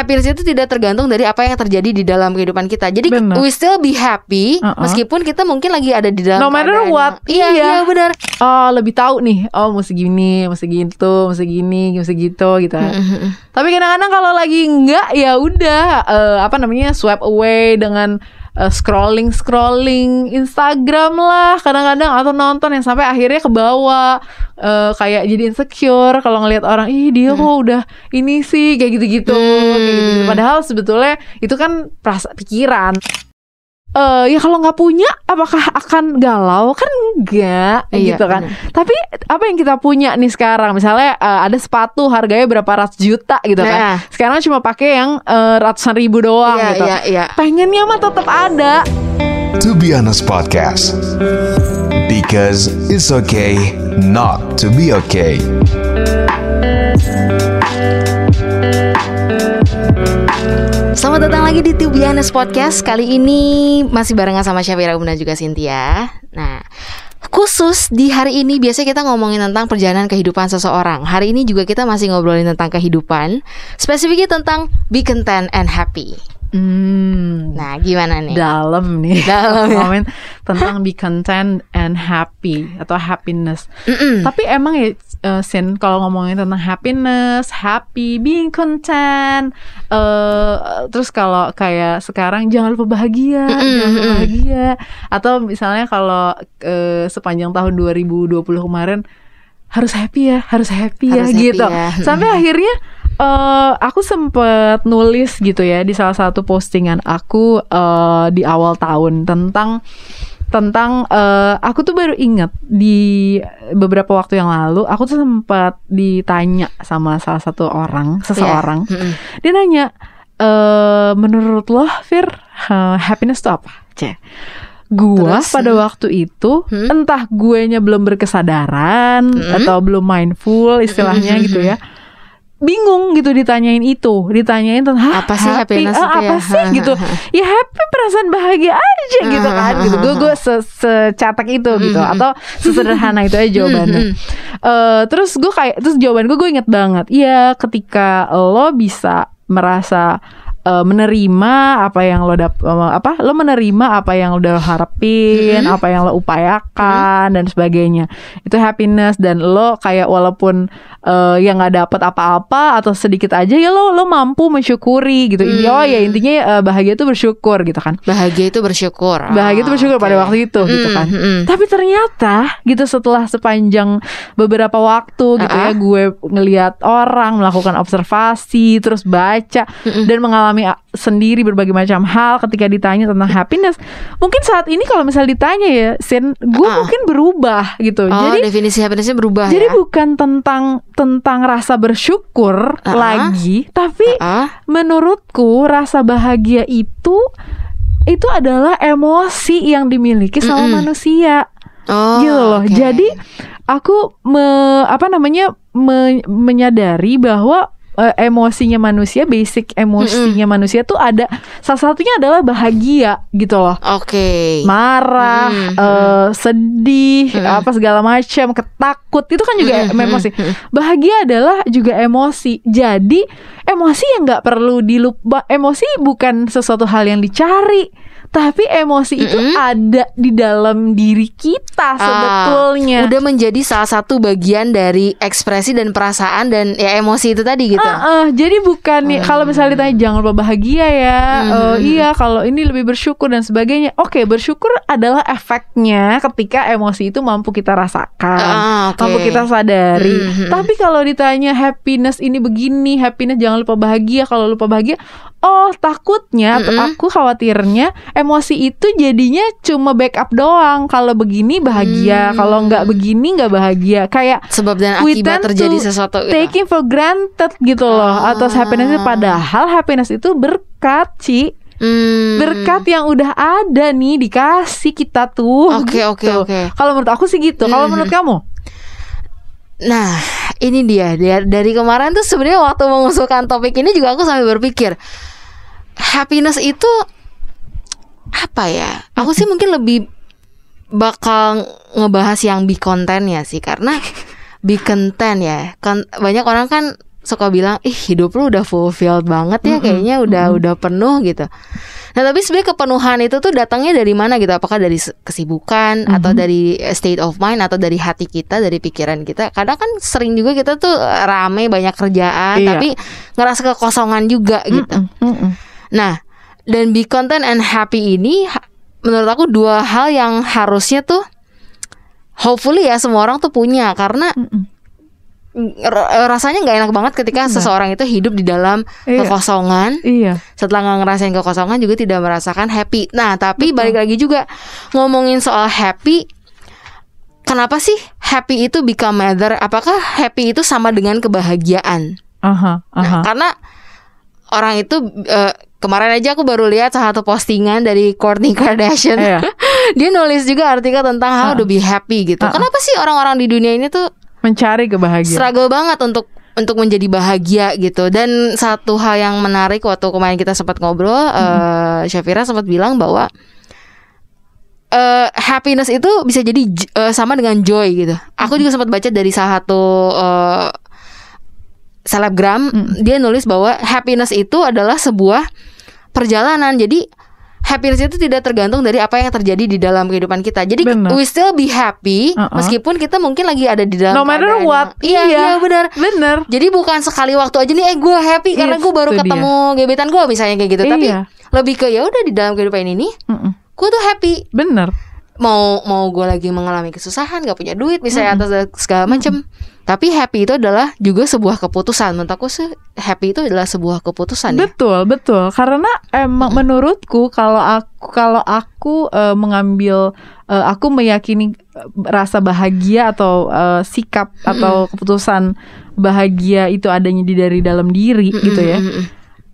happiness itu tidak tergantung dari apa yang terjadi di dalam kehidupan kita. Jadi Benar. we still be happy Uh-uh. meskipun kita mungkin lagi ada di dalam No matter keadaan what, yang- Iya, iya. iya benar. Oh lebih tahu nih Oh mesti gini Mesti gitu Mesti gini Mesti gitu gitu Tapi kadang-kadang kalau lagi enggak ya udah eh, apa namanya swipe away dengan scrolling scrolling Instagram lah. Kadang-kadang atau nonton yang sampai akhirnya ke bawah. Eh, kayak jadi insecure kalau ngelihat orang ih dia kok udah ini sih kayak gitu-gitu. Kayak gitu-gitu. Padahal sebetulnya itu kan perasa pikiran. Eh ya kalau nggak punya apakah akan galau kan enggak Iya, gitu kan benar. tapi apa yang kita punya nih sekarang misalnya eh, ada sepatu harganya berapa ratus juta gitu Nah. kan sekarang cuma pakai yang eh, ratusan ribu doang Iya, gitu iya, iya. pengennya mah tetap ada To be honest podcast. Because it's okay not to be okay. Selamat datang lagi di To Be Honest Podcast. Kali ini masih barengan sama Syafira Guna juga Cynthia. Nah Khusus di hari ini biasanya kita ngomongin tentang perjalanan kehidupan seseorang. Hari ini juga kita masih ngobrolin tentang kehidupan Spesifiknya tentang be content and happy. Hmm, Nah gimana nih? dalam nih Dalam ya. ngomongin tentang be content and happy atau happiness Mm-mm. tapi emang ya eh, Sin kalau ngomongin tentang happiness happy being content eh terus kalau kayak sekarang jangan lupa bahagia Mm-mm, jangan lupa bahagia atau misalnya kalau eh, sepanjang tahun 2020 kemarin harus happy ya harus happy Harus ya happy gitu ya. sampai akhirnya eh aku sempet nulis gitu ya di salah satu postingan aku eh, di awal tahun tentang tentang eh, aku tuh baru inget di beberapa waktu yang lalu aku tuh sempat ditanya sama salah satu orang seseorang Iya. Mm-mm. dia nanya eh menurut lo Fir eh, happiness itu apa? C. Gua Terus, pada hmm. waktu itu Hmm. entah guenya belum berkesadaran Hmm. atau belum mindful istilahnya Hmm. gitu ya. Bingung gitu ditanyain itu, ditanyain tentang "Hah, Apa sih happy? happiness Ah, itu ya?" apa sih gitu. Ya happy perasaan bahagia aja gitu kan gitu. Gue gue se secatak itu gitu Hmm. atau sesederhana itu aja jawabannya. Eh, terus gue kayak terus jawaban gue gue inget banget. Iya, ketika lo bisa merasa eh, menerima apa yang lo dap eh, apa lo menerima apa yang lo udah harapin, apa yang lo upayakan dan sebagainya. Itu happiness dan lo kayak walaupun eh, yang nggak dapet apa-apa atau sedikit aja ya lo lo mampu mensyukuri gitu. Intinya oh ya intinya eh, bahagia itu bersyukur gitu kan. Bahagia itu bersyukur Bahagia itu Ah, bersyukur oke. pada waktu itu gitu Mm, kan. mm, mm. Tapi ternyata gitu setelah sepanjang beberapa waktu gitu Ah, ya gue ngelihat orang melakukan observasi terus baca dan mengalami a- sendiri berbagai macam hal ketika ditanya tentang happiness. Mungkin saat ini kalau misal ditanya ya, Sin, gue Ah. mungkin berubah gitu. Oh, jadi definisi happinessnya berubah jadi ya bukan tentang tentang rasa bersyukur Ah. lagi, tapi Ah, menurutku rasa bahagia itu itu adalah emosi yang dimiliki sama Mm-mm. manusia Oh, gitu loh. oke. Jadi aku me, apa namanya me- menyadari bahwa eh, emosinya manusia, basic emosinya manusia tuh ada salah satunya adalah bahagia gitu loh. Oke. Marah, Hmm, eh, sedih, Hmm. apa segala macam, ketakut itu kan juga hmm, emosi. Bahagia adalah juga emosi. Jadi emosi yang nggak perlu dilupa. Emosi bukan sesuatu hal yang dicari, tapi emosi itu Mm-mm. ada di dalam diri kita Ah, sebetulnya. udah menjadi salah satu bagian dari ekspresi dan perasaan dan ya emosi itu tadi gitu. Ah, ah, jadi bukan nih kalau misalnya ditanya jangan lupa bahagia ya, Hmm. eh, iya kalau ini lebih bersyukur dan sebagainya. Oke, bersyukur adalah efeknya ketika emosi itu mampu kita rasakan, Ah, oke. mampu kita sadari. Hmm, hmm. Tapi kalau ditanya happiness ini begini, happiness jangan lupa bahagia. Kalau lupa bahagia, oh takutnya atau Mm-mm. aku khawatirnya emosi itu jadinya cuma backup doang. Kalau begini bahagia, Hmm. kalau nggak begini nggak bahagia. Kayak Sebab dan akibat terjadi sesuatu gitu. taking for granted gitu loh Ah. atas happiness itu padahal happiness itu berkat Ci Hmm. berkat yang udah ada nih dikasih kita tuh Oke, oke, gitu. oke. kalau menurut aku sih gitu kalau Mhm. menurut kamu Nah, ini dia Dia- dari kemarin tuh sebenarnya waktu mengusulkan topik ini juga aku sampai berpikir happiness itu apa ya? Aku sih mungkin lebih bakal ngebahas yang be content ya sih karena be content ya. Kon- banyak orang kan suka bilang, ih hidup lu udah fulfilled banget ya, kayaknya udah udah penuh gitu. Nah tapi sebenarnya kepenuhan itu tuh datangnya dari mana gitu? Apakah dari kesibukan atau dari state of mind atau dari hati kita, dari pikiran kita? Kadang kan sering juga kita tuh rame banyak kerjaan, Iya. tapi ngerasa kekosongan juga gitu. Mm-mm. Nah, dan be content and happy ini menurut aku dua hal yang harusnya tuh hopefully ya semua orang tuh punya karena r- rasanya nggak enak banget ketika seseorang itu hidup di dalam Iya. kekosongan Iya. setelah nggak ngerasain kekosongan juga tidak merasakan happy. Nah, tapi balik lagi juga ngomongin soal happy Kenapa sih happy itu become matter? Apakah happy itu sama dengan kebahagiaan? Aha, Nah, aha. karena orang itu eh, kemarin aja aku baru lihat salah satu postingan dari Kourtney Kardashian. Iya. Dia nulis juga artikel tentang how to be happy gitu. Ah. Kenapa sih orang-orang di dunia ini tuh Mencari kebahagiaan. struggle banget untuk untuk menjadi bahagia gitu. Dan satu hal yang menarik waktu kemarin kita sempat ngobrol, eh Syafira sempat bilang bahwa eh happiness itu bisa jadi eh, sama dengan joy gitu. Aku juga sempat baca dari salah satu eh, selebgram, dia nulis bahwa happiness itu adalah sebuah perjalanan. Jadi happiness itu tidak tergantung dari apa yang terjadi di dalam kehidupan kita. Jadi Benar. we still be happy Uh-uh. meskipun kita mungkin lagi ada di dalam No matter what. yang- Iya, iya benar. Bener. Jadi bukan sekali waktu aja nih eh gue happy karena Yes, gue baru itu dia. ketemu gebetan gue misalnya kayak gitu. Tapi Iya. lebih ke ya udah di dalam kehidupan ini Mm-mm. gue tuh happy. Bener. Mau mau gue lagi mengalami kesusahan, gak punya duit misalnya atas segala macam. Tapi happy itu adalah juga sebuah keputusan. Menurut aku sih happy itu adalah sebuah keputusan ya. Betul, betul. Karena emang menurutku kalau aku kalau aku eh, mengambil eh, aku meyakini eh, rasa bahagia atau eh, sikap atau keputusan bahagia itu adanya di dari dalam diri gitu ya.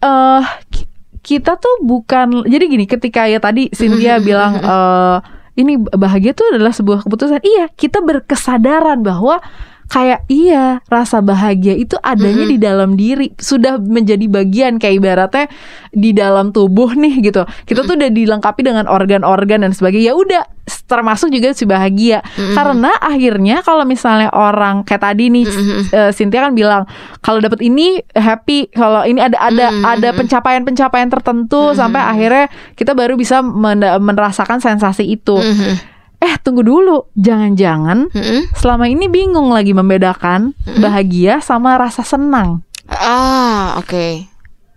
Eh ki- kita tuh bukan jadi gini ketika ya tadi Cynthia bilang eh ini bahagia tuh adalah sebuah keputusan. Iya kita berkesadaran bahwa kayak iya rasa bahagia itu adanya di dalam diri. Sudah menjadi bagian kayak ibaratnya di dalam tubuh nih gitu. Kita tuh udah dilengkapi dengan organ-organ dan sebagainya. Ya udah termasuk juga si bahagia. Karena akhirnya kalau misalnya orang kayak tadi nih eh, Cynthia kan bilang kalau dapat ini happy. Kalau ini ada ada ada pencapaian-pencapaian tertentu sampai akhirnya kita baru bisa men- merasakan sensasi itu. Mhm. eh tunggu dulu. Jangan-jangan Mm-mm. selama ini bingung lagi membedakan bahagia sama rasa senang. Ah, oke.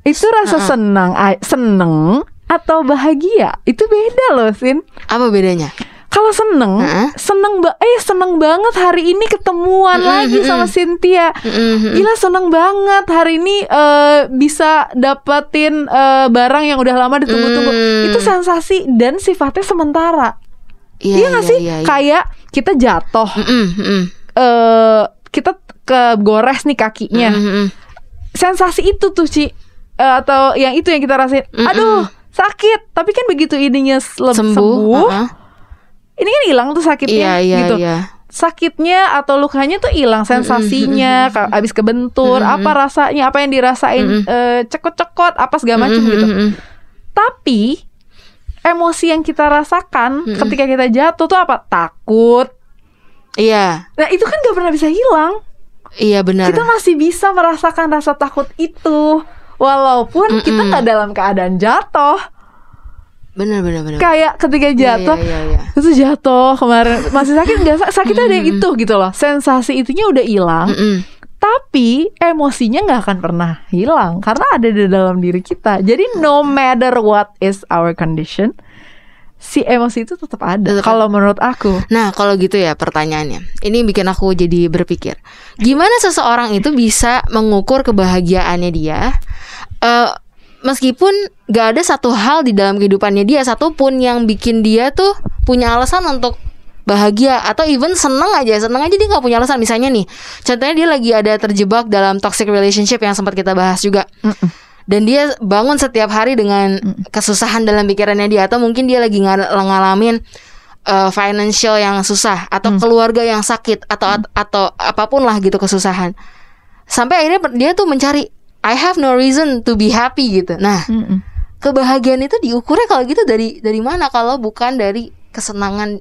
itu rasa senang a- seneng atau bahagia? Itu beda loh Sin. Apa bedanya? Kalau seneng Heeh. seneng ba eh seneng banget hari ini ketemuan lagi sama Cynthia Mm-mm. Gila seneng banget hari ini eh, bisa dapetin eh, barang yang udah lama ditunggu-tunggu. Hmm. Itu sensasi dan sifatnya sementara. Iya, Iya gak iya, sih? iya, iya. Kayak kita jatuh, Mm-mm, mm-mm. eh kita ke gores nih kakinya. Mm-mm. Sensasi itu tuh Ci Eh, atau yang itu yang kita rasain. Aduh sakit. Tapi kan begitu ininya Sembuh. sembuh, uh-uh. Ini kan hilang tuh sakitnya Iya, iya, gitu. iya. sakitnya atau lukanya tuh hilang sensasinya ka- abis kebentur apa rasanya apa yang dirasain eh, cekot-cekot apa segala macam gitu. tapi emosi yang kita rasakan ketika kita jatuh tuh apa? Takut. Iya, nah itu kan gak pernah bisa hilang. Iya benar. kita masih bisa merasakan rasa takut itu walaupun kita nggak dalam keadaan jatuh Benar, benar, benar. kayak ketika Iya, jatuh Iya, iya, iya. itu jatuh kemarin masih sakit nggak Sa- sakitnya ada itu gitu loh sensasi itunya udah hilang Mm-mm. tapi emosinya nggak akan pernah hilang karena ada di dalam diri kita jadi no matter what is our condition si emosi itu tetap ada kalau menurut aku Nah, kalau gitu ya pertanyaannya. Ini bikin aku jadi berpikir. Gimana seseorang itu bisa mengukur kebahagiaannya dia eh meskipun gak ada satu hal di dalam kehidupannya dia satupun yang bikin dia tuh punya alasan untuk bahagia atau even seneng aja seneng aja dia nggak punya alasan. Misalnya nih contohnya dia lagi ada terjebak dalam toxic relationship yang sempat kita bahas juga. Dan dia bangun setiap hari dengan kesusahan dalam pikirannya dia atau mungkin dia lagi ngal- ngalamin uh, financial yang susah atau keluarga yang sakit atau atau apa pun lah gitu kesusahan. Sampai akhirnya dia tuh mencari I have no reason to be happy gitu nah Mm-mm. kebahagiaan itu diukurnya kalau gitu dari dari mana kalau bukan dari kesenangan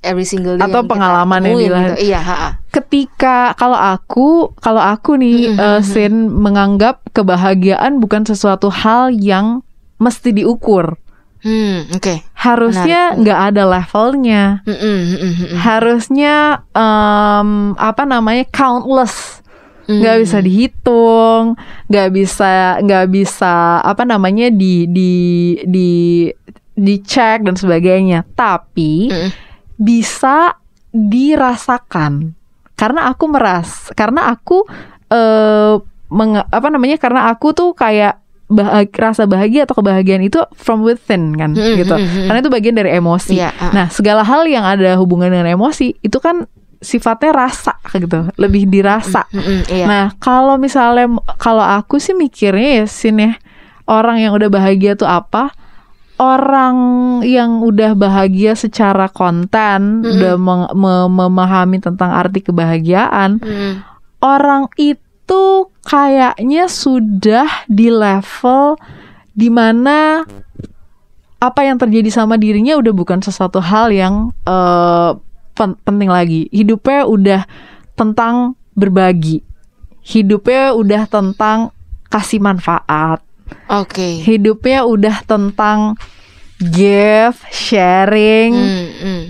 every single day Atau yang pengalaman yang dilah- gitu. Iya, ha-ha. ketika kalau aku kalau aku nih Mm-mm. eh, Sin menganggap kebahagiaan bukan sesuatu hal yang mesti diukur Hmm, oke. harusnya Menarik. nggak ada levelnya Mm-mm, mm-mm, mm-mm. harusnya em, apa namanya countless nggak Mm. bisa dihitung nggak bisa nggak bisa apa namanya di di di dicek dan sebagainya tapi Mm-mm. bisa dirasakan karena aku meras karena aku eh menge- apa namanya karena aku tuh kayak bahag- rasa bahagia atau kebahagiaan itu from within kan Mm, gitu karena itu bagian dari emosi Iya, ah. nah segala hal yang ada hubungan dengan emosi itu kan sifatnya rasa gitu lebih dirasa Mm-mm, iya. Nah, kalau misalnya kalau aku sih mikirnya ya Sin ya, orang yang udah bahagia tuh apa? Orang yang udah bahagia secara konten, Mm-mm. udah meng- me- memahami tentang arti kebahagiaan, Mm-mm. orang itu kayaknya sudah di level di mana apa yang terjadi sama dirinya udah bukan sesuatu hal yang eh, pen- penting lagi. Hidupnya udah tentang berbagi. Hidupnya udah tentang kasih manfaat. Oke. Hidupnya udah tentang give, sharing, Mm, mm.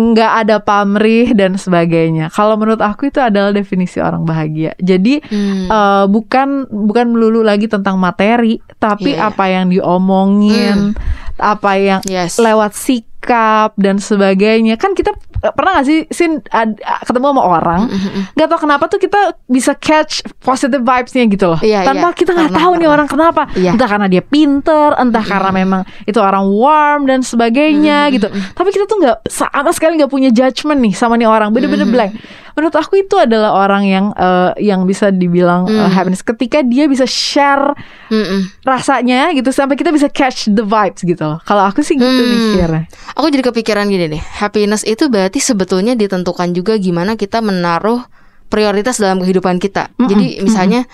nggak ada pamrih dan sebagainya. Kalau menurut aku itu adalah definisi orang bahagia. Jadi Hmm. eh, bukan bukan melulu lagi tentang materi, tapi iya. apa yang diomongin, apa yang Yes. lewat sikap dan sebagainya. Kan kita eh, pernah gak sih sin ad- ketemu sama orang, Mm-mm. nggak tahu kenapa tuh kita bisa catch positive vibes-nya gitu loh. Iya, Tanpa iya. kita nggak tahu nih orang kenapa. Iya. Entah karena dia pinter, entah karena memang itu orang warm dan sebagainya gitu. Tapi kita tuh nggak sama sekali nggak punya judgment nih sama nih orang, bener-bener blank. Menurut aku itu adalah orang yang eh, yang bisa dibilang eh, happiness ketika dia bisa share Mm-mm. rasanya gitu sampai kita bisa catch the vibes gitu loh. Kalau aku sih gitu Hmm. mikirnya. Aku jadi kepikiran gini deh. Happiness itu berarti sebetulnya ditentukan juga gimana kita menaruh prioritas dalam kehidupan kita. Jadi misalnya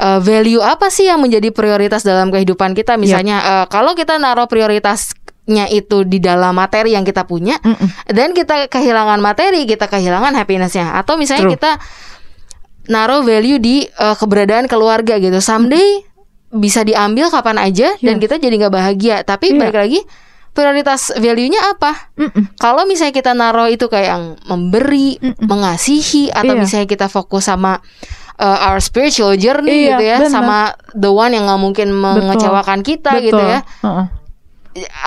uh, value apa sih yang menjadi prioritas dalam kehidupan kita? Misalnya uh, kalau kita naruh prioritasnya itu di dalam materi yang kita punya, dan kita kehilangan materi, kita kehilangan happinessnya. Atau misalnya True. kita naruh value di uh, keberadaan keluarga gitu. Someday bisa diambil kapan aja dan Yes. kita jadi nggak bahagia. Tapi Iya. balik lagi prioritas value-nya apa? Mm-mm. Kalau misalnya kita naruh itu kayak yang memberi, mengasihi atau Iya. misalnya kita fokus sama uh, our spiritual journey Iya, gitu ya, benar. sama the one yang nggak mungkin mengecewakan kita gitu Betul. ya. Heeh. Ah,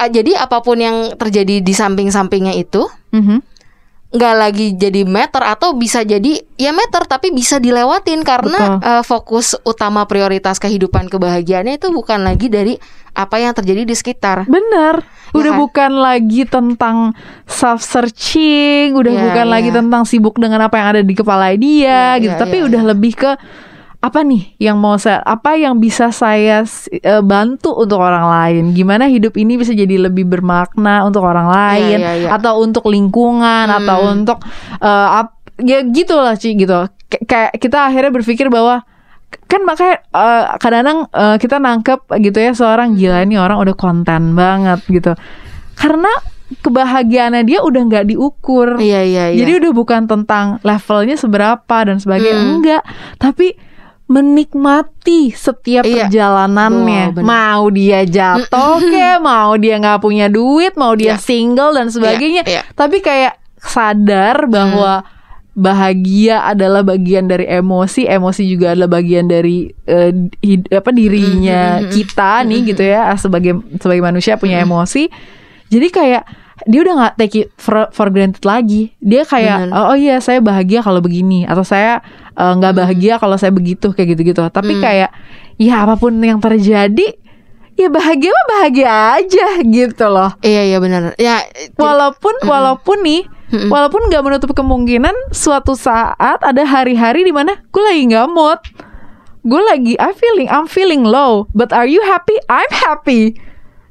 Jadi apa pun yang terjadi di samping-sampingnya itu Mhm. nggak lagi jadi meter atau bisa jadi ya meter tapi bisa dilewatin karena Betul. uh, fokus utama prioritas kehidupan kebahagiaannya itu bukan lagi dari apa yang terjadi di sekitar. Bener, Ya udah kan? bukan lagi tentang self searching, udah Iya, bukan lagi iya. tentang sibuk dengan apa yang ada di kepala dia Iya, gitu, iya, tapi iya, udah lebih ke apa nih yang mau saya, apa yang bisa saya eh, bantu untuk orang lain, gimana hidup ini bisa jadi lebih bermakna untuk orang lain, iya, iya. atau untuk lingkungan, atau Hmm. untuk eh, ap- ya gitulah Ci gitu, Kay- kayak kita akhirnya berpikir bahwa kan makanya eh, kadang-kadang eh, kita nangkep gitu ya seorang gila ini orang udah konten banget gitu karena kebahagiaannya dia udah nggak diukur Iya iya iya. jadi udah bukan tentang levelnya seberapa dan sebagainya Hmm. enggak tapi menikmati setiap Iya. perjalanannya bener. mau dia jatuh ke mau dia nggak punya duit mau dia Iya. single dan sebagainya iya. tapi kayak sadar bahwa bahagia adalah bagian dari emosi, emosi juga adalah bagian dari eh, hid- apa dirinya kita nih gitu ya sebagai sebagai manusia punya emosi. Jadi kayak dia udah nggak take it for, for granted lagi. Dia kayak Bener. oh, oh iya saya bahagia kalau begini atau saya eh, nggak bahagia kalau saya begitu kayak gitu-gitu. Tapi kayak ya apa pun yang terjadi ya bahagia mah bahagia aja gitu loh. Iya iya benar. Ya Walaupun walaupun nih, walaupun nggak menutup kemungkinan suatu saat ada hari-hari di mana gue lagi nggak mood, gue lagi I feeling I'm feeling low, but are you happy? I'm happy.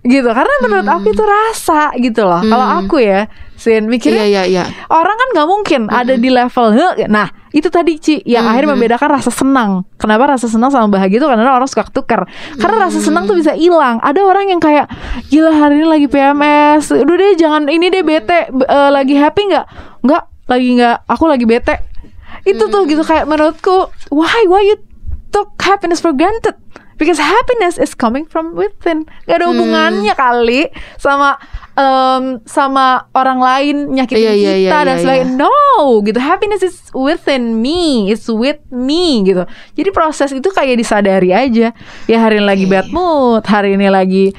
Gitu karena menurut aku itu rasa gitu loh. Kalau aku ya Sin mikirnya Iya, iya, iya. orang kan nggak mungkin ada di level "Heh." nah itu tadi Ci. Yang akhirnya membedakan rasa senang. Kenapa rasa senang sama bahagia itu? Karena orang suka ketukar karena rasa senang tuh bisa hilang. Ada orang yang kayak gila hari ini lagi PMS udah deh jangan ini deh bete. Eh, lagi happy nggak? Nggak lagi nggak. Aku lagi bete. Itu tuh gitu kayak menurutku why? Why you took happiness for granted because happiness is coming from within. Gak ada hubungannya kali sama em, sama orang lain nyakitin Iya, iya, kita iya, dan iya, sebagainya. no gitu. Happiness is within me it's with me gitu. Jadi proses itu kayak disadari aja. Ya hari ini lagi bad mood hari ini lagi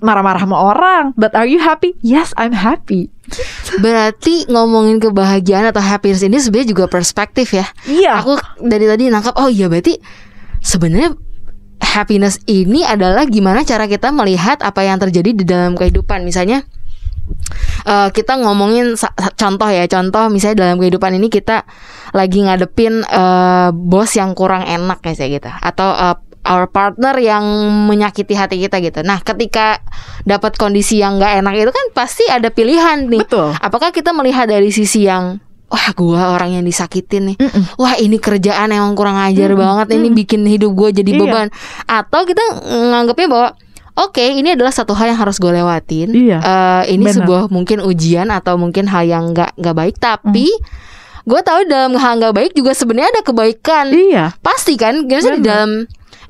marah-marah sama orang but are you happy? Yes I'm happy. Berarti ngomongin kebahagiaan atau happiness ini sebenarnya juga perspektif ya. Iya. Aku dari tadi nangkap oh iya berarti sebenarnya happiness ini adalah gimana cara kita melihat apa yang terjadi di dalam kehidupan. Misalnya eh, kita ngomongin contoh ya, contoh misalnya dalam kehidupan ini kita lagi ngadepin eh, bos yang kurang enak kayak gitu atau eh, our partner yang menyakiti hati kita gitu. Nah, ketika dapat kondisi yang nggak enak itu kan pasti ada pilihan nih. Betul. Apakah kita melihat dari sisi yang wah gua orang yang disakitin nih. Wah, ini kerjaan emang kurang ajar banget ini bikin hidup gua jadi Iya. beban. Atau kita nganggapnya bahwa Oke, ini adalah satu hal yang harus gue lewatin. Iya, Eh, ini benar. sebuah mungkin ujian atau mungkin hal yang nggak nggak baik. Tapi gue tahu dalam hal nggak baik juga sebenarnya ada kebaikan. iya Pasti kan, Maksudnya di dalam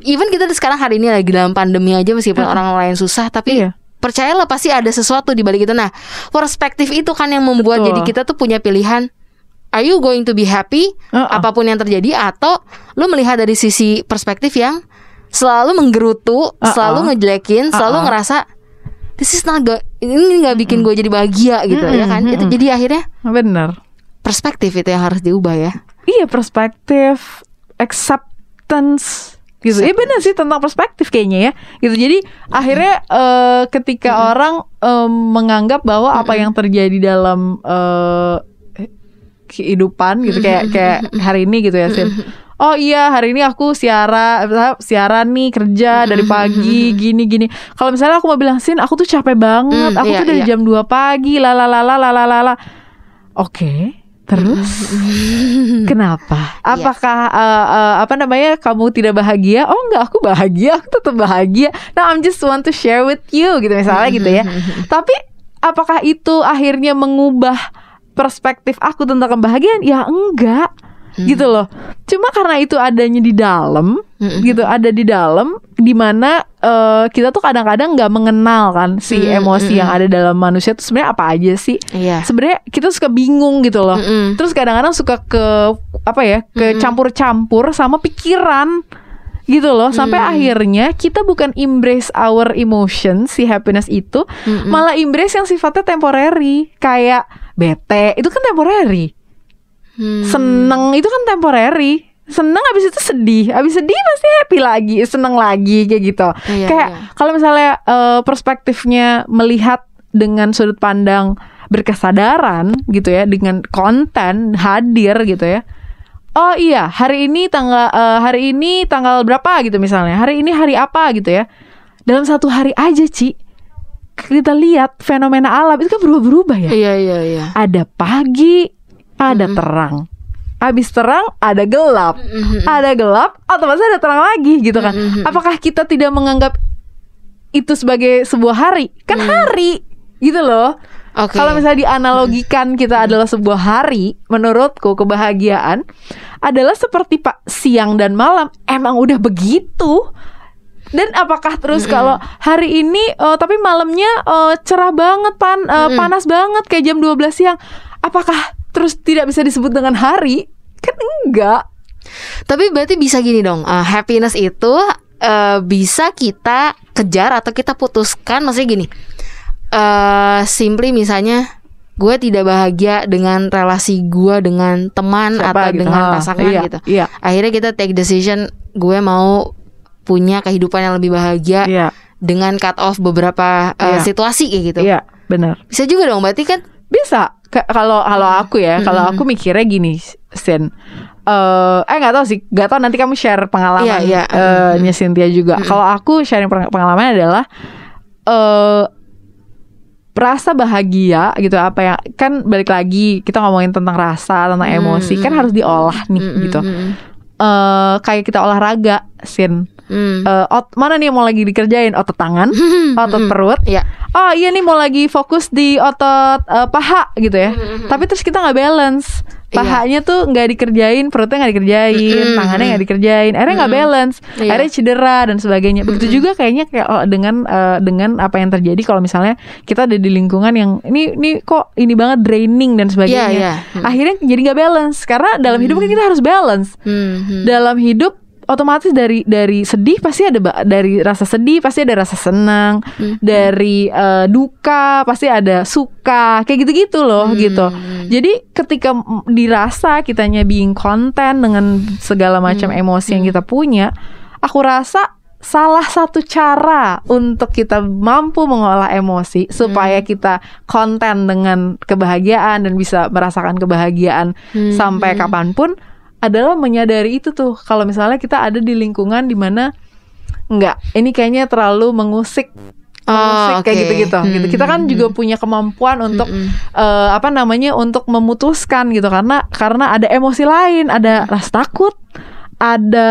even kita sekarang hari ini lagi dalam pandemi aja meskipun orang lain susah, tapi Iya. percayalah pasti ada sesuatu di balik itu. Nah, perspektif itu kan yang membuat Betul. jadi kita tuh punya pilihan. Are you going to be happy Uh-uh. apa pun yang terjadi atau lu melihat dari sisi perspektif yang selalu menggerutu, selalu ngejelekin, selalu Uh-uh. ngerasa this is not go- ini nggak bikin gue jadi bahagia gitu ya kan? Itu jadi akhirnya bener perspektif itu yang harus diubah ya. Iya perspektif acceptance gitu. Iya benar sih tentang perspektif kayaknya ya. Gitu. Jadi akhirnya eh, ketika orang em, menganggap bahwa apa yang terjadi dalam eh, kehidupan gitu kayak kayak hari ini gitu ya Sin. Oh iya hari ini aku siaran siaran nih kerja dari pagi gini gini. Kalau misalnya aku mau bilang Sin aku tuh capek banget. Hmm, aku iya, tuh dari iya. jam 2 pagi lalalala lalalala. Oke. Terus kenapa? Apakah eh, eh, apa namanya kamu tidak bahagia? Oh enggak, aku bahagia, aku tetap bahagia. Nah, I'm just want to share with you gitu misalnya gitu ya. Tapi apakah itu akhirnya mengubah perspektif aku tentang kebahagiaan? Ya enggak. Gitu loh. Cuma karena itu adanya di dalam, gitu, ada di dalam di mana eh, kita tuh kadang-kadang nggak mengenal kan si emosi yang ada dalam manusia tuh sebenarnya apa aja sih? Iya. sebenarnya kita suka bingung gitu loh. Mm-mm. Terus kadang-kadang suka ke apa ya, ke campur-campur sama pikiran gitu loh. Sampai akhirnya kita bukan embrace our emotion si happiness itu, malah embrace yang sifatnya temporary, kayak bete itu kan temporary. Hmm. Seneng itu kan temporary. Seneng abis itu sedih, abis sedih pasti happy lagi, seneng lagi kayak gitu. Iya, kayak iya. kalau misalnya eh, perspektifnya melihat dengan sudut pandang berkesadaran gitu ya, dengan konten hadir gitu ya. Oh iya, hari ini tanggal eh, hari ini tanggal berapa gitu misalnya. Hari ini hari apa gitu ya. Dalam satu hari aja, Ci. Kita lihat fenomena alam itu kan berubah-berubah ya Iya iya iya. ada pagi, ada terang. Habis terang ada gelap. Ada gelap otomatis ada terang lagi gitu kan. Apakah kita tidak menganggap itu sebagai sebuah hari? Kan hari gitu loh. Oke. Kalau misalnya dianalogikan kita adalah sebuah hari, menurutku kebahagiaan adalah seperti pak siang dan malam emang udah begitu. Dan apakah terus kalau hari ini eh, tapi malamnya eh, cerah banget pan eh, panas banget kayak jam 12 siang, apakah terus tidak bisa disebut dengan hari? Kan enggak. Tapi berarti bisa gini dong, uh, happiness itu uh, bisa kita kejar atau kita putuskan, maksudnya gini, uh, simply misalnya gue tidak bahagia dengan relasi gue dengan teman Siapa atau gitu. dengan Ah, pasangan iya, gitu. iya. Akhirnya kita take decision, gue mau punya kehidupan yang lebih bahagia Iya. dengan cut off beberapa uh, situasi kayak gitu. Iya, benar. Bisa juga dong, berarti kan Bisa. Ka- Kalau kalau aku ya, kalau aku mikirnya gini, Sen. Eh, eh nggak tahu sih, nggak tahu nanti kamu share pengalaman Iya, iya. eh, nya Cynthia juga. Kalau aku sharing peng- pengalaman adalah eh rasa bahagia gitu apa ya kan balik lagi kita ngomongin tentang rasa tentang Hmm, emosi kan hmm. harus diolah nih Mm, gitu eh kayak kita olahraga sin mm. Eh, ot mana nih yang mau lagi dikerjain otot tangan otot Mm, perut Iya. oh iya nih mau lagi fokus di otot eh, paha gitu ya tapi terus kita nggak balance Iya. pahanya tuh nggak dikerjain perutnya nggak dikerjain Mm-mm. tangannya nggak dikerjain akhirnya nggak Mm-mm. balance Iya. akhirnya cedera dan sebagainya begitu juga kayaknya kayak oh, dengan eh, dengan apa yang terjadi kalau misalnya kita ada di lingkungan yang ini ini kok ini banget draining dan sebagainya Iya, iya. Mm. akhirnya jadi nggak balance karena dalam hidup kan kita harus balance Hmm, hmm. dalam hidup otomatis dari dari sedih pasti ada dari rasa sedih pasti ada rasa senang Hmm. dari eh, duka pasti ada suka kayak gitu-gitu loh Hmm. gitu jadi ketika dirasa kitanya being content dengan segala macam Hmm. emosi yang kita punya aku rasa salah satu cara untuk kita mampu mengolah emosi supaya Hmm. kita konten dengan kebahagiaan dan bisa merasakan kebahagiaan Hmm, sampai kapan pun adalah menyadari itu tuh. Kalau misalnya kita ada di lingkungan di mana enggak ini kayaknya terlalu mengusik mengusik Oh, kayak oke. gitu-gitu gitu. Kita kan Hmm, juga punya kemampuan untuk Hmm, eh, apa namanya untuk memutuskan gitu. Karena karena ada emosi lain, ada rasa takut, ada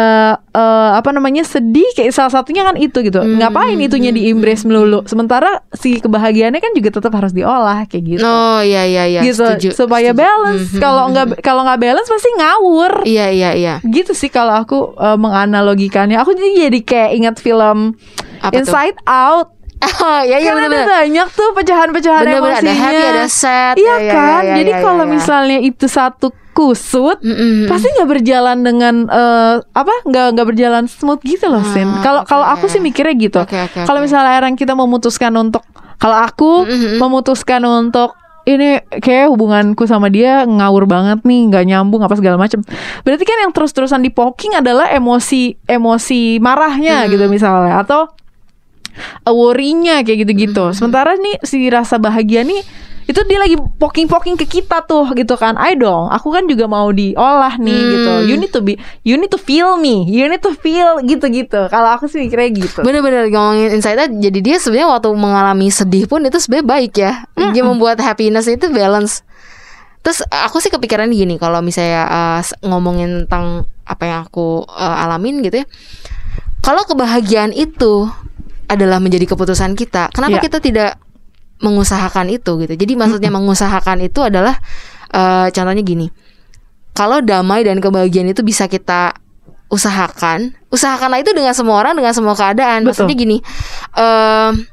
eh, apa namanya sedih kayak salah satunya kan itu gitu. Hmm, Ngapain itunya hmm, di embrace melulu? Sementara si kebahagiaannya kan juga tetap harus diolah kayak gitu. Oh iya iya iya. gitu setuju, supaya setuju. balance. Hmm, Kalau hmm, nggak kalau nggak balance pasti ngawur. Iya iya iya. Gitu sih kalau aku eh, menganalogikannya. Aku jadi jadi kayak ingat film Apa tuh? Inside Out. Oh iya iya kan ada benar-benar. banyak tuh pecahan-pecahan emosinya. ada happy ada sad. Iya Ya, ya, kan. ya, ya, Jadi ya, kalau ya. misalnya itu satu kusut, Mm-mm. pasti nggak berjalan dengan eh, apa? Nggak nggak berjalan smooth gitu loh, Sin. Ah, Kalau kalau oke. aku sih mikirnya gitu. Oke, oke, Kalau oke. misalnya orang kita memutuskan untuk, kalau aku Mm-mm. memutuskan untuk ini kayak hubunganku sama dia ngawur banget nih, nggak nyambung apa segala macam. Berarti kan yang terus-terusan di poking adalah emosi emosi marahnya Hmm. gitu misalnya atau uh, worry-nya kayak gitu-gitu. Sementara nih si rasa bahagia nih itu dia lagi poking-poking ke kita tuh gitu kan. Ayo dong, aku kan juga mau diolah nih Hmm. gitu. You need to be you need to feel me. You need to feel gitu-gitu. Kalau aku sih mikirnya gitu. Bener-bener ngomongin insight jadi dia sebenarnya waktu mengalami sedih pun itu sebenarnya baik ya. Dia membuat happiness itu balance. Terus aku sih kepikiran gini kalau misalnya uh, ngomongin tentang apa yang aku uh, alamin gitu ya. Kalau kebahagiaan itu adalah menjadi keputusan kita, kenapa Iya. kita tidak mengusahakan itu gitu. Jadi maksudnya mengusahakan itu adalah uh, contohnya gini. Kalau damai dan kebahagiaan itu bisa kita usahakan, usahakanlah itu dengan semua orang, dengan semua keadaan. Betul. Maksudnya gini, em,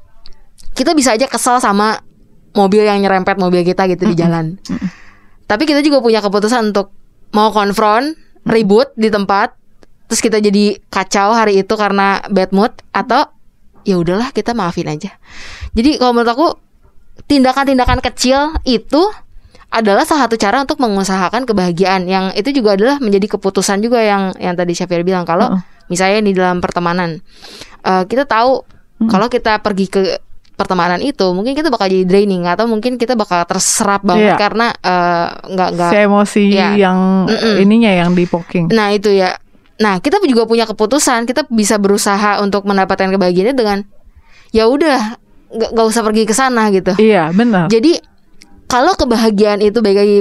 kita bisa aja kesel sama mobil yang nyerempet mobil kita gitu di jalan. Tapi kita juga punya keputusan untuk mau konfront, ribut di tempat, terus kita jadi kacau hari itu karena bad mood atau ya udahlah kita maafin aja. Jadi kalau menurut aku tindakan-tindakan kecil itu adalah salah satu cara untuk mengusahakan kebahagiaan yang itu juga adalah menjadi keputusan juga yang yang tadi Syafir bilang kalau Heeh. misalnya di dalam pertemanan eh, kita tahu kalau kita pergi ke pertemanan itu mungkin kita bakal jadi draining atau mungkin kita bakal terserap banget Iya. karena eh, nggak nggak Si emosi Iya. yang Mm-mm. ininya yang di poking. Nah itu ya. Nah kita juga punya keputusan. Kita bisa berusaha untuk mendapatkan kebahagiaan dengan ya udah nggak nggak usah pergi ke sana gitu. Iya, benar. Jadi kalau kebahagiaan itu baik lagi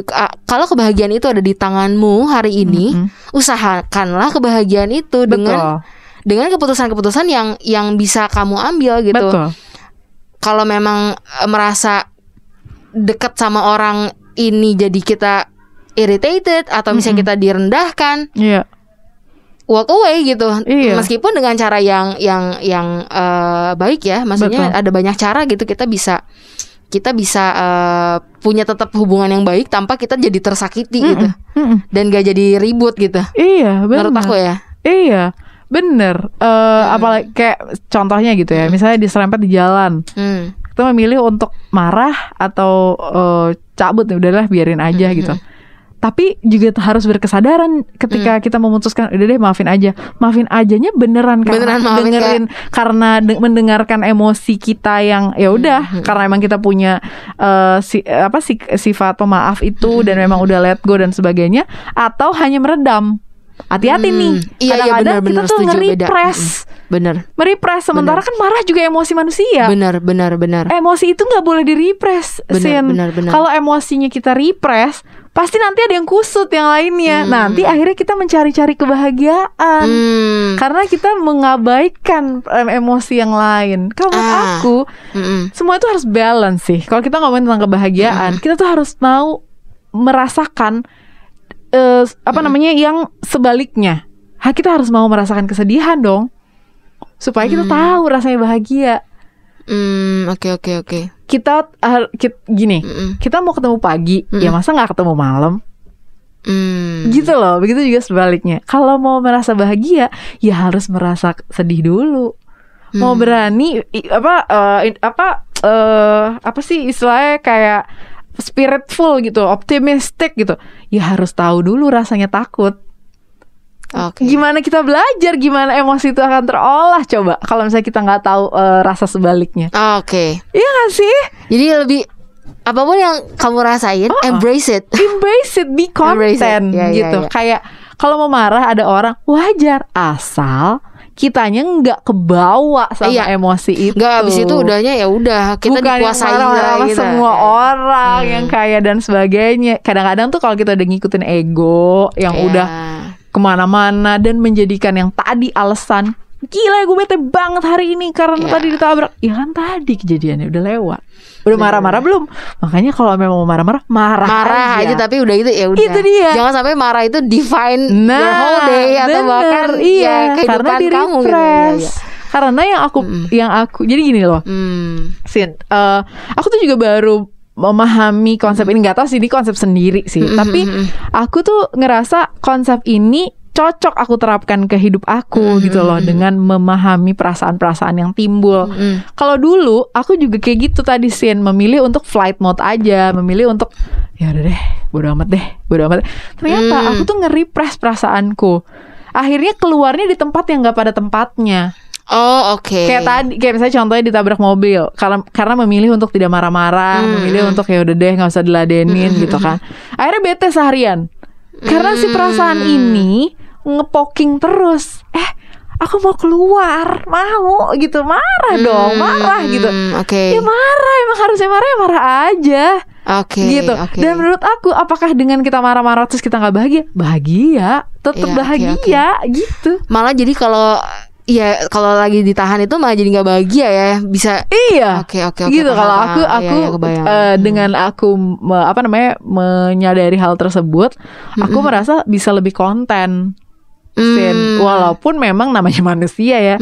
kalau kebahagiaan itu ada di tanganmu hari ini, Mm-mm. usahakanlah kebahagiaan itu dengan Betul. dengan keputusan-keputusan yang yang bisa kamu ambil gitu. Betul. Kalau memang eh, merasa dekat sama orang ini jadi kita irritated atau misalnya kita direndahkan, Iya. Walk away gitu. Iya. Meskipun dengan cara yang yang yang eh, baik ya, maksudnya Betul. ada banyak cara gitu kita bisa kita bisa eh, punya tetap hubungan yang baik tanpa kita jadi tersakiti gitu Mm-mm. dan gak jadi ribut gitu. Iya, benar. Menurut aku ya. Iya, bener. Eh, Apalagi kayak contohnya gitu ya, misalnya diserempet di jalan, Hmm. kita memilih untuk marah atau eh, cabut ya udahlah biarin aja gitu. Tapi juga harus berkesadaran ketika kita memutuskan udah deh maafin aja. Maafin ajanya beneran Beneran maafin, dengerin karena de- mendengarkan emosi kita yang ya udah karena emang kita punya eh, si apa si, sifat pemaaf itu dan memang udah let go dan sebagainya atau hanya meredam hati-hati Hmm. nih. Iya, iya, Kadang-kadang benar, benar, kita tuh beda. nge-repress. Bener, Merepress sementara kan marah juga emosi manusia. bener, bener, bener. Emosi itu nggak boleh di-repress, Benar, Sin. benar, benar. Kalau emosinya kita repress, pasti nanti ada yang kusut yang lainnya. Nanti akhirnya kita mencari-cari kebahagiaan. Hmm. Karena kita mengabaikan em, emosi yang lain. Kalau Ah. aku, Mm-mm. semua itu harus balance sih. Kalau kita ngomongin tentang kebahagiaan, kita tuh harus mau merasakan eh, apa namanya yang sebaliknya. Ha, kita harus mau merasakan kesedihan dong, supaya kita tahu rasanya bahagia. Hmm, oke, oke, oke. Kita, har- kit- gini, Mm-mm. kita mau ketemu pagi, ya masa nggak ketemu malam? Hmm. Gitu loh. Begitu juga sebaliknya. Kalau mau merasa bahagia, ya harus merasa sedih dulu. Mau Hmm. berani apa in- apa eh, apa sih istilahnya kayak spiritful gitu, optimistic gitu. Ya harus tahu dulu rasanya takut. Oke. Gimana kita belajar gimana emosi itu akan terolah coba kalau misalnya kita nggak tahu eh, rasa sebaliknya. Oke. Iya gak sih? Jadi lebih apa pun yang kamu rasain, embrace it. embrace it, be Embrace it. content Ya, ya, gitu. ya. Kayak kalau mau marah ada orang wajar asal kitanya nggak kebawa sama Iya. emosi itu. Enggak habis itu udahnya ya udah kita Bukan yang dikuasai marah-marah lah sama gitu. semua orang Hmm. yang kaya dan sebagainya. Kadang-kadang tuh kalau kita udah ngikutin ego yang Iya. udah ke mana-mana dan menjadikan yang tadi alasan gila gue bete banget hari ini karena Iya. tadi ditabrak. Ya kan tadi kejadiannya udah lewat. Udah marah-marah belum? Makanya kalau memang mau marah-marah marah, marah aja. tapi udah itu ya udah. Itu dia. Jangan sampai marah itu define Nah, your whole day atau bener, bahkan iya, ya, kehidupan karena di kamu gitu. Ya, ya. Karena yang aku yang aku jadi gini loh, Hmm. Sin, eh, aku tuh juga baru memahami konsep ini nggak tahu sih ini konsep sendiri sih, tapi aku tuh ngerasa konsep ini cocok aku terapkan ke hidup aku gitu loh dengan memahami perasaan-perasaan yang timbul. Kalau dulu aku juga kayak gitu tadi Sin memilih untuk flight mode aja, memilih untuk ya udah deh, bodo amat deh, bodo amat. Ternyata Hmm. aku tuh nge-repress perasaanku. Akhirnya keluarnya di tempat yang nggak pada tempatnya. Oh, oke. Kayak tadi, kayak misalnya contohnya ditabrak mobil, karena karena memilih untuk tidak marah-marah, Hmm. memilih untuk ya udah deh nggak usah diladenin gitu kan. Akhirnya bete seharian. Karena si perasaan Hmm. ini ngepoking terus. Eh, aku mau keluar, mau gitu, marah dong, marah gitu. Hmm, Oke. Ya marah, emang harusnya marah ya marah aja. Oke. gitu. oke. Dan menurut aku, apakah dengan kita marah-marah terus kita nggak bahagia? Bahagia, tetap Iya, oke, bahagia gitu. malah jadi kalau ya kalau lagi ditahan itu malah jadi nggak bahagia ya bisa Iya. Oke, oke, oke, Gitu paham, kalau paham. aku Iya, aku iya, eh, Hmm. dengan aku me- apa namanya menyadari hal tersebut, aku merasa bisa lebih konten. Sin. Hmm. Walaupun memang namanya manusia ya.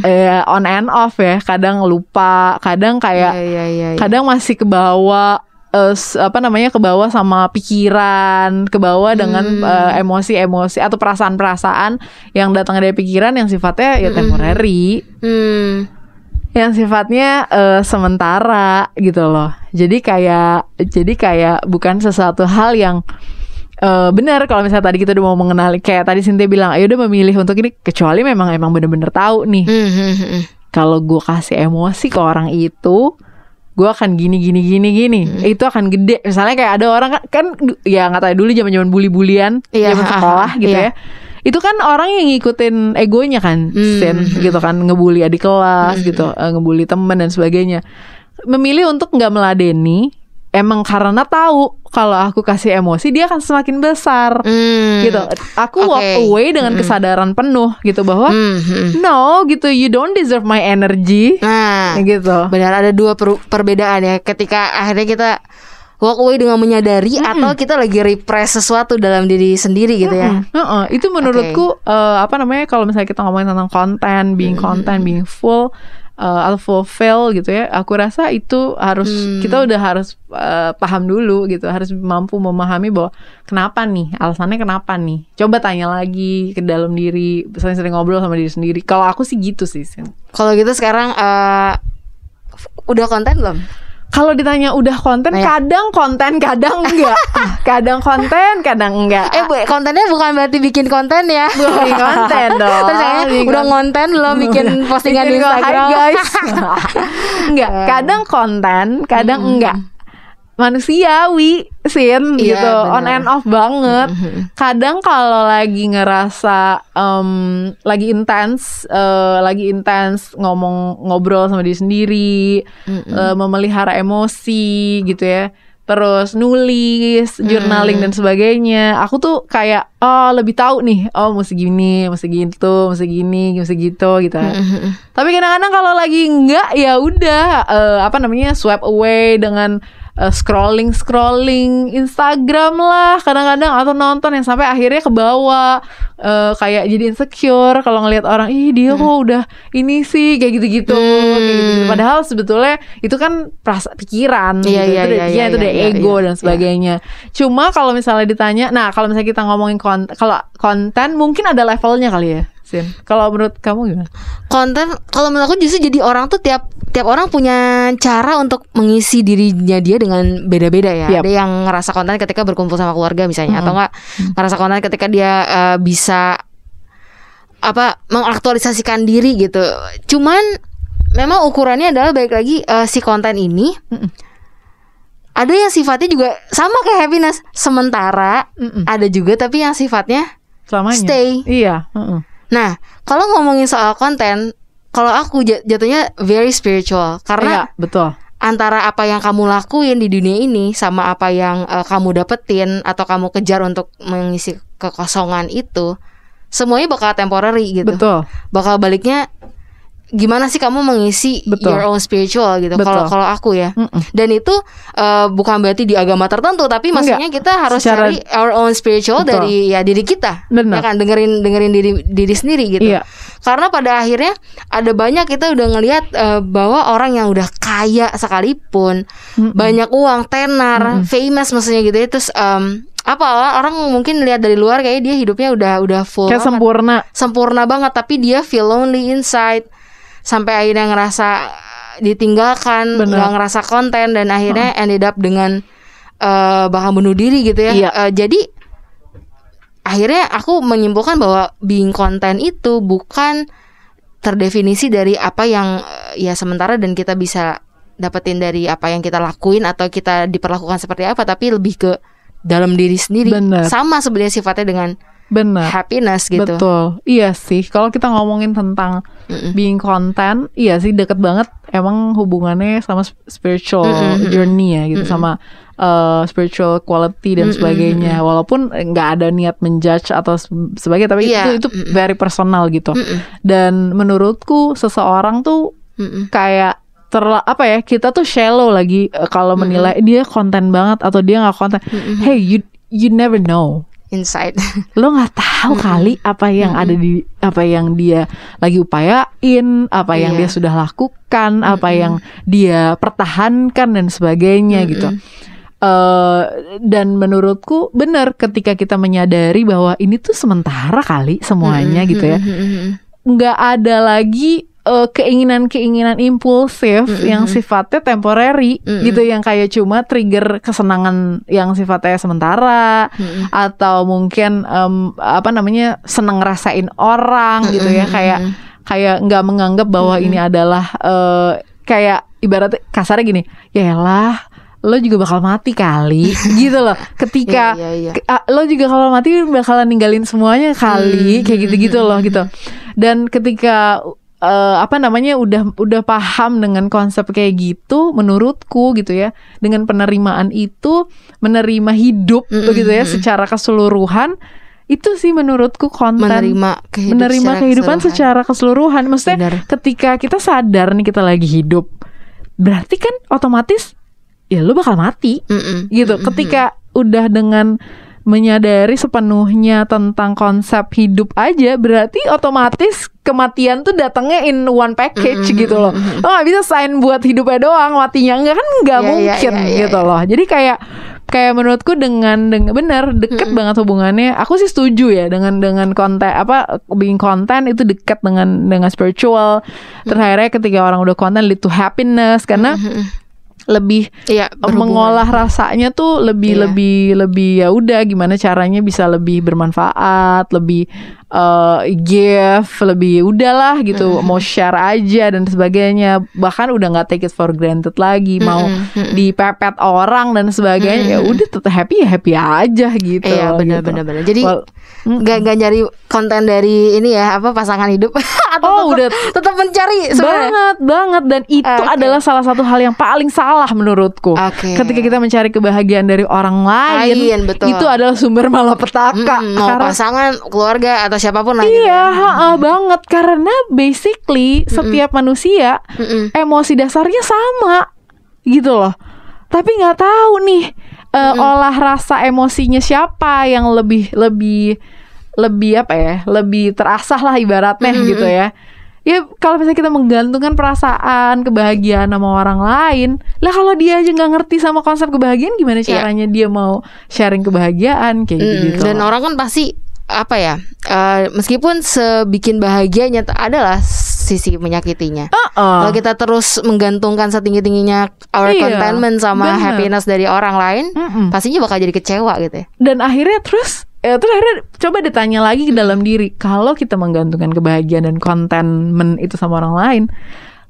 eh, on and off ya, kadang lupa, kadang kayak Iya, iya, iya, iya. kadang masih ke bawah eh, s- apa namanya ke bawah sama pikiran, ke bawah dengan Hmm. eh, emosi-emosi atau perasaan-perasaan yang datang dari pikiran yang sifatnya ya temporary Hmm. yang sifatnya eh, sementara gitu loh. Jadi kayak jadi kayak bukan sesuatu hal yang eh, benar kalau misalnya tadi kita udah mau mengenali kayak tadi Cynthia bilang, ayo udah memilih untuk ini. Kecuali memang emang bener-bener tahu nih. Hmm, hmm, hmm, hmm. kalau gue kasih emosi ke orang itu gue akan gini gini gini gini. Hmm. itu akan gede. Misalnya kayak ada orang kan, kan ya nggak tahu dulu zaman zaman bully bulian Iya, zaman ah, sekolah ah, gitu iya. ya. Itu kan orang yang ngikutin egonya kan Hmm, Sen, gitu kan. Ngebully adik kelas gitu eh, ngebully temen dan sebagainya. Memilih untuk nggak meladeni emang karena tahu kalau aku kasih emosi dia akan semakin besar Hmm. gitu aku walk Oke. away dengan kesadaran penuh gitu bahwa Hmm, hmm. no gitu you don't deserve my energy Nah, gitu benar ada dua per- perbedaan ya ketika akhirnya kita walk away dengan menyadari atau kita lagi repress sesuatu dalam diri sendiri gitu ya. Mm, heeh. itu menurutku eh, apa namanya kalau misalnya kita ngomongin tentang konten being content being full eh, atau fulfill gitu ya aku rasa itu harus kita udah harus eh, paham dulu gitu harus mampu memahami bahwa kenapa nih alasannya kenapa nih coba tanya lagi ke dalam diri sering-sering ngobrol sama diri sendiri kalau aku sih gitu sih. Kalau gitu sekarang f- udah konten belum? Kalau ditanya udah konten, Nah, ya. kadang konten, kadang enggak. kadang konten, kadang enggak. Eh, bu, kontennya bukan berarti bikin konten ya. Bikin konten dong. Terus Bikin udah konten. ngonten belum bikin postingan di Bikin Instagram. Hai guys. enggak, kadang konten, kadang enggak. Manusiawi sin Iya, gitu. on benar. and off banget. Mhm. kadang kalau lagi ngerasa em, lagi intens eh, lagi intens ngomong ngobrol sama diri sendiri eh, memelihara emosi gitu ya. Terus nulis journaling dan sebagainya. Aku tuh kayak oh lebih tahu nih. Oh mesti gini mesti gitu mesti gini mesti gitu gitu. Mhm. tapi kadang-kadang kalau lagi enggak ya udah eh, apa namanya swipe away dengan scrolling scrolling Instagram lah kadang-kadang atau nonton yang sampai akhirnya ke bawah eh, kayak jadi insecure kalau ngelihat orang ih dia kok udah ini sih kayak gitu-gitu kayak gitu-gitu. padahal sebetulnya itu kan perasa pikiran Iya, gitu. iya, itu udah iya, pikiran, iya, itu udah iya, ego iya, dan iya. sebagainya cuma kalau misalnya ditanya nah kalau misalnya kita ngomongin konten kalau konten mungkin ada levelnya kali ya Sin kalau menurut kamu gimana konten kalau menurut aku justru jadi orang tuh tiap tiap orang punya cara untuk mengisi dirinya dia dengan beda-beda ya. Yap. Ada yang ngerasa konten ketika berkumpul sama keluarga misalnya atau enggak ngerasa konten ketika dia eh, bisa apa mengaktualisasikan diri gitu. Cuman memang ukurannya adalah baik lagi eh, si konten ini Mm-mm. ada yang sifatnya juga sama kayak happiness sementara, Mm-mm. ada juga tapi yang sifatnya selamanya Stay. iya mm-mm. Nah, kalau ngomongin soal konten, kalau aku jat- jatuhnya very spiritual. Iya, karena betul. antara apa yang kamu lakuin di dunia ini sama apa yang eh, kamu dapetin atau kamu kejar untuk mengisi kekosongan itu, semuanya bakal temporary gitu. betul. Bakal baliknya gimana sih kamu mengisi Betul. your own spiritual gitu. Kalau kalau aku ya. Mm-mm. Dan itu eh, bukan berarti di agama tertentu, tapi Enggak. maksudnya kita harus Secara- cari our own spiritual Betul. dari ya diri kita. Benar. Ya kan dengerin dengerin diri diri sendiri gitu. Iya. Karena pada akhirnya ada banyak kita udah ngelihat eh, bahwa orang yang udah kaya sekalipun, Mm-mm. banyak uang, tenar, famous maksudnya gitu ya. Terus em, apa orang mungkin lihat dari luar kayak dia hidupnya udah udah full kayak banget sempurna sempurna banget tapi dia feel lonely inside sampai akhirnya ngerasa ditinggalkan Bener. nggak ngerasa konten dan akhirnya ended up dengan eh, bahkan bunuh diri gitu ya Iya. Eh, jadi akhirnya aku menyimpulkan bahwa being konten itu bukan terdefinisi dari apa yang eh, ya sementara dan kita bisa dapetin dari apa yang kita lakuin atau kita diperlakukan seperti apa tapi lebih ke dalam diri sendiri Bener. sama sebenarnya sifatnya dengan benar happiness gitu. Betul. Iya sih. Kalau kita ngomongin tentang Mm-mm. being content iya sih deket banget emang hubungannya sama sp- spiritual Mm-mm. journey ya gitu sama uh, spiritual quality dan sebagainya. Walaupun nggak ada niat menjudge atau se- sebagainya tapi Iya. itu itu very personal gitu. Mm-mm. dan menurutku seseorang tuh Mm-mm. kayak terla apa ya kita tuh shallow lagi eh, kalau menilai dia konten banget atau dia nggak konten. Hey you you never know inside. Lo nggak tahu kali apa yang ada di apa yang dia lagi upayain apa yang Iya. dia sudah lakukan apa yang dia pertahankan dan sebagainya gitu. Eh dan menurutku benar ketika kita menyadari bahwa ini tuh sementara kali semuanya gitu ya. Nggak ada lagi eh, keinginan-keinginan impulsif yang sifatnya temporary gitu yang kayak cuma trigger kesenangan yang sifatnya sementara atau mungkin em, apa namanya seneng ngerasain orang gitu ya kayak kayak nggak menganggap bahwa ini adalah eh, kayak ibaratnya kasarnya gini ya lah lo juga bakal mati kali gitu loh. Ketika Iya, iya, iya. ke- ah, lo juga kalau mati bakalan ninggalin semuanya kali kayak gitu-gitu loh gitu. Dan ketika eh, apa namanya udah udah paham dengan konsep kayak gitu menurutku gitu ya dengan penerimaan itu menerima hidup begitu ya secara keseluruhan itu sih menurutku konten menerima kehidupan menerima secara kehidupan keseluruhan. secara keseluruhan maksudnya Benar. ketika kita sadar nih kita lagi hidup berarti kan otomatis ya lu bakal mati Mm-mm. gitu ketika udah dengan menyadari sepenuhnya tentang konsep hidup aja berarti otomatis kematian tuh datangnya in one package gitu loh. lo nggak bisa sign buat hidupnya doang matinya enggak kan nggak Iya, iya, mungkin iya, iya, gitu iya. loh. Jadi kayak kayak menurutku dengan dengan benar deket banget hubungannya. Aku sih setuju ya dengan dengan konten apa being konten itu dekat dengan dengan spiritual. Terakhirnya ketika orang udah konten lead to happiness karena lebih Iya, berhubungan. mengolah rasanya tuh lebih Iya. lebih lebih ya udah gimana caranya bisa lebih bermanfaat lebih uh, give lebih udahlah gitu mau share aja dan sebagainya bahkan udah nggak take it for granted lagi mau dipepet orang dan sebagainya ya udah tetap happy ya happy aja gitu Iya benar gitu. benar benar. Jadi Wal- nggak nggak nyari konten dari ini ya apa pasangan hidup atau Oh, tetap, udah. tetap mencari sebenarnya. banget banget dan itu Oke. adalah salah satu hal yang paling salah menurutku Oke. ketika kita mencari kebahagiaan dari orang lain Lain, betul. itu adalah sumber malapetaka Mm-mm, mau Karena- pasangan, keluarga atau siapa pun lah gitu Iya, ya. ha-ha, banget karena basically setiap manusia Mm-mm. emosi dasarnya sama gitu loh. Tapi nggak tahu nih eh, olah rasa emosinya siapa yang lebih lebih lebih apa ya? Lebih terasah lah ibaratnya gitu ya. Ya kalau misalnya kita menggantungkan perasaan kebahagiaan sama orang lain, lah kalau dia aja nggak ngerti sama konsep kebahagiaan, gimana Iya. caranya dia mau sharing kebahagiaan kayak Mm, gitu? Dan orang kan pasti apa ya? eh, meskipun sebikin bahagianya adalah sisi menyakitinya. Heeh. Kalau kita terus menggantungkan setinggi tingginya our Iya, contentment sama bener. happiness dari orang lain, Mm-mm. pastinya bakal jadi kecewa gitu ya. dan akhirnya terus eh, terus akhirnya coba ditanya lagi ke dalam diri kalau kita menggantungkan kebahagiaan dan contentment itu sama orang lain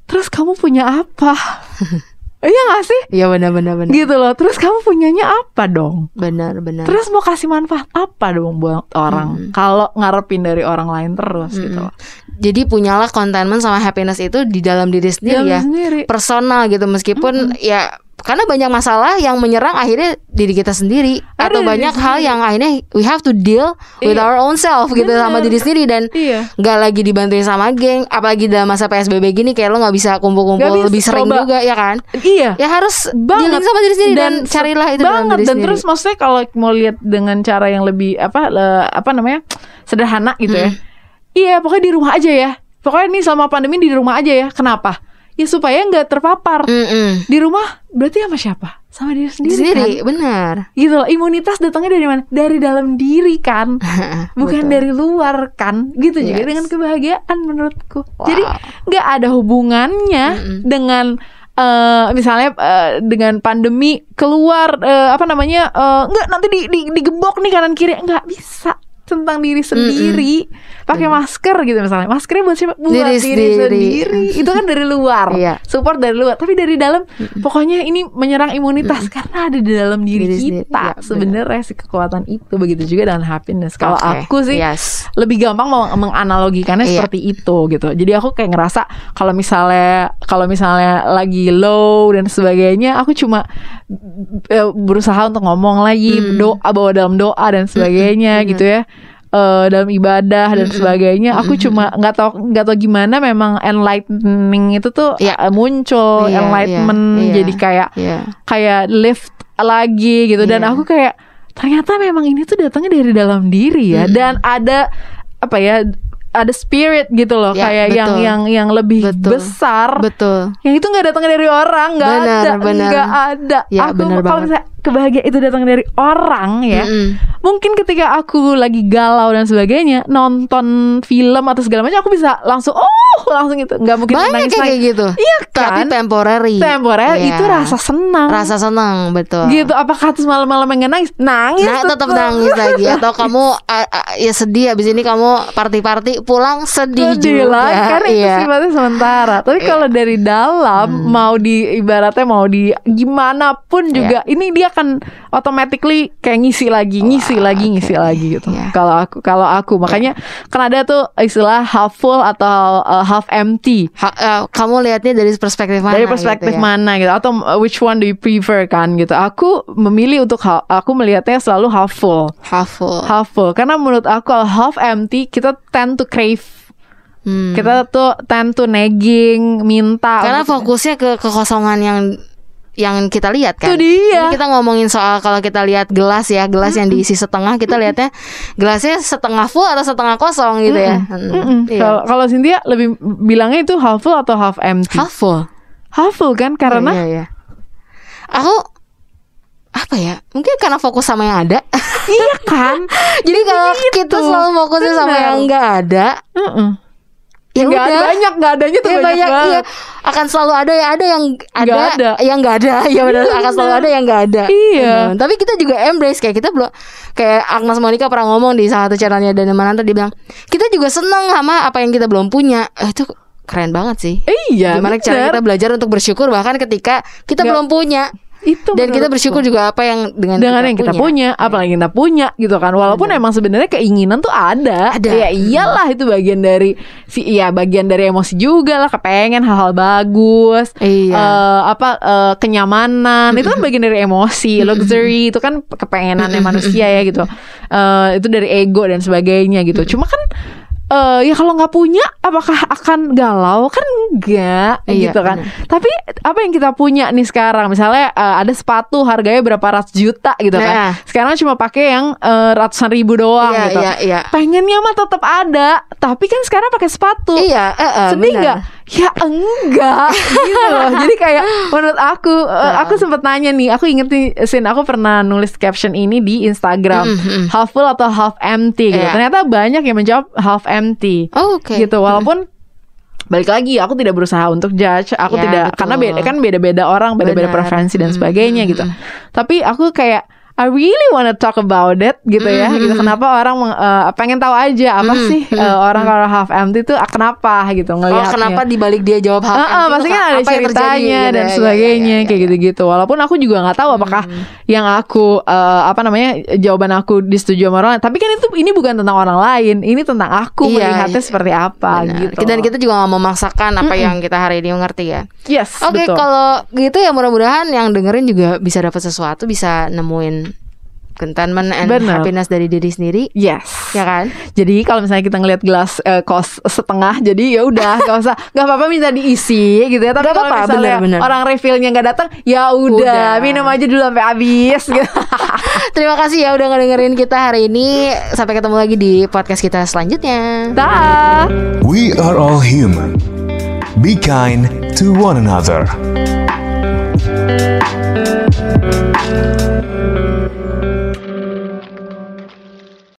terus kamu punya apa iya gak sih Iya benar-benar benar. gitu loh terus kamu punyanya apa dong Benar benar. terus mau kasih manfaat apa dong buat orang kalau ngarepin dari orang lain terus gitu loh. Jadi punyalah contentment sama happiness itu di dalam diri sendiri Dalam ya. sendiri. Personal gitu meskipun ya karena banyak masalah yang menyerang akhirnya diri kita sendiri. Ada atau banyak hal sendiri. yang akhirnya we have to deal with Iya. our own self gitu Bener. sama diri sendiri. Dan Iya. lagi dibantuin sama geng. Apalagi dalam masa PSBB gini kayak lo nggak bisa kumpul-kumpul lebih sering coba. juga ya kan? Iya. Ya harus banget. sama diri sendiri dan, se- carilah itu dalam banget. diri dan sendiri. terus maksudnya kalau mau lihat dengan cara yang lebih apa le- apa namanya sederhana gitu ya. Iya pokoknya di rumah aja ya. Pokoknya nih selama pandemi di rumah aja ya. Kenapa ya supaya nggak terpapar. Mm-mm. di rumah berarti sama siapa? Sama diri Diri sendiri, sendiri kan? benar. Gitu loh imunitas datangnya dari mana? Dari dalam diri kan? Bukan Betul. dari luar kan? Gitu juga Yes. dengan kebahagiaan menurutku. Wow. jadi nggak ada hubungannya dengan eh, misalnya eh, dengan pandemi keluar eh, apa namanya eh, nggak nanti di, di, digebok nih kanan kiri. Nggak bisa tentang diri sendiri pakai masker gitu misalnya maskernya buat siapa buat Diri diri, sendiri. itu kan dari luar Iya. support dari luar tapi dari dalam pokoknya ini menyerang imunitas karena ada di dalam diri, Diri kita benar. sebenarnya si kekuatan itu begitu juga dengan happiness kalau aku sih yes. lebih gampang mau menganalogikannya Iya. seperti itu gitu. Jadi aku kayak ngerasa kalau misalnya kalau misalnya lagi low dan sebagainya, aku cuma eh, berusaha untuk ngomong lagi Hmm. doa bawa dalam doa dan sebagainya gitu ya. Eh, dalam ibadah dan sebagainya, aku cuma nggak tahu nggak tahu gimana memang enlightening itu tuh Iya. eh, muncul Iya, enlightenment iya, iya. jadi kayak Iya. kayak lift lagi gitu dan Iya. aku kayak ternyata memang ini tuh datangnya dari dalam diri ya dan ada apa ya ada spirit gitu loh Ya, kayak yang betul. yang yang lebih Betul. besar betul yang itu nggak datang dari orang nggak ada nggak ada Ya, aku kalau misalnya kebahagiaan itu datang dari orang ya. Mm-mm. mungkin ketika aku lagi galau dan sebagainya nonton film atau segala macam aku bisa langsung oh langsung itu. Nggak mungkin banyak nangis kayak lagi. gitu. Iya tapi kan? temporary. Temporer Iya. itu rasa senang. Rasa senang betul. Gitu apakah terus malam-malam nggak nangis? Nangis Nah, tetap nangis lagi. Atau kamu a- a- ya sedih habis ini kamu party-party pulang sedih, sedih juga. lah karena itu Iya. sifatnya sementara. Tapi kalau dari dalam mau di ibaratnya mau di gimana pun juga ini dia akan automatically kayak ngisi lagi ngisi lagi ngisi lagi gitu. Iya. kalau aku kalau aku. Makanya kan ada tuh istilah half full atau uh, half empty. Ha- eh, kamu lihatnya dari perspektif mana dari perspektif gitu ya? mana gitu? Atau uh, which one do you prefer kan gitu? Aku memilih untuk ha- aku melihatnya selalu half full. Half full. Half full. Karena menurut aku kalau half empty kita tend to crave. Hmm. kita tuh tend to nagging minta karena fokusnya ke kekosongan yang yang kita lihat kan. Itu dia. Ini kita ngomongin soal kalau kita lihat gelas ya, gelas yang diisi setengah, kita lihatnya gelasnya setengah full atau setengah kosong gitu ya. Mm. Iya. Kalau kalau Cynthia lebih bilangnya itu half full atau half empty? Half full. Half full kan karena Iya, iya, iya. Aku apa ya? Mungkin karena fokus sama yang ada. iya kan? Jadi kalau Gitu. kita selalu fokusnya sama yang enggak ada, Mm-mm. Ya Nggak ada. udah. banyak nggak adanya tuh Ya, banyak, banyak, banget. Iya. akan selalu ada ya ada yang ada, Nggak ada. yang nggak ada. Ya benar Iya, akan selalu ada yang nggak ada. Iya. Tapi kita juga embrace kayak kita belum kayak Agnes Monica pernah ngomong di salah satu channelnya dan Mananta dia bilang kita juga seneng sama apa yang kita belum punya. Eh, itu keren banget sih. Iya gimana cara bener. kita belajar untuk bersyukur bahkan ketika kita Nggak- belum punya itu dan kita bersyukur juga apa yang dengan, dengan yang kita punya, apalagi kita punya gitu kan. Walaupun emang sebenarnya keinginan tuh ada. Ada. ya iyalah itu bagian dari si iya bagian dari emosi juga lah kepengen hal-hal bagus Iya. Eh, apa eh, kenyamanan. Itu kan bagian dari emosi luxury itu kan kepengenannya manusia ya gitu. Eh, itu dari ego dan sebagainya gitu. Cuma kan eh, ya kalau nggak punya apakah akan galau? Kan enggak Iya, gitu kan. benar. tapi apa yang kita punya nih sekarang? Misalnya eh, ada sepatu harganya berapa ratus juta gitu Nah. kan sekarang cuma pakai yang eh, ratusan ribu doang Iya, gitu. iya, iya. pengennya mah tetap ada tapi kan sekarang pakai sepatu. Iya eh, eh, sedih nggak ya enggak. Gitu loh. Jadi kayak menurut aku eh, aku sempet nanya nih aku inget nih Sin aku pernah nulis caption ini di Instagram. Half full atau half empty gitu. Iya. ternyata banyak yang menjawab half empty. Oh, oke. Gitu. Walaupun balik lagi aku tidak berusaha untuk judge. Aku Ya, tidak betul. karena beda kan beda-beda orang beda-beda preferensi dan Mm, sebagainya mm, gitu. mm. tapi aku kayak I really wanna talk about it gitu ya Mm, gitu mm, kenapa orang eh, pengen tahu aja apa Mm, sih mm, eh, orang kalau half empty itu ah, kenapa gitu Oh, ngelihatnya kenapa dibalik dia jawab hal Heeh, pasti kan ada ceritanya dan sebagainya kayak gitu-gitu. Walaupun aku juga nggak tahu apakah yang aku eh, apa namanya jawaban aku disetujui sama orang. Tapi kan itu ini bukan tentang orang lain, ini tentang aku Iya, melihatnya iya. seperti apa gitu. Dan kita juga nggak memaksakan apa yang kita hari ini mengerti ya. yes, Oke, betul. kalau gitu ya mudah-mudahan yang dengerin juga bisa dapat sesuatu, bisa nemuin contentment and Bener. happiness dari diri sendiri. Yes. Ya kan? Jadi kalau misalnya kita ngelihat gelas uh, kos setengah jadi ya udah nggak usah nggak apa-apa minta diisi gitu ya. Tapi kalau misalnya bener, bener. orang refillnya nggak datang ya udah, minum aja dulu sampai habis gitu. Terima kasih ya udah ngedengerin kita hari ini. Sampai ketemu lagi di podcast kita selanjutnya. Dah. We are all human. Be kind to one another.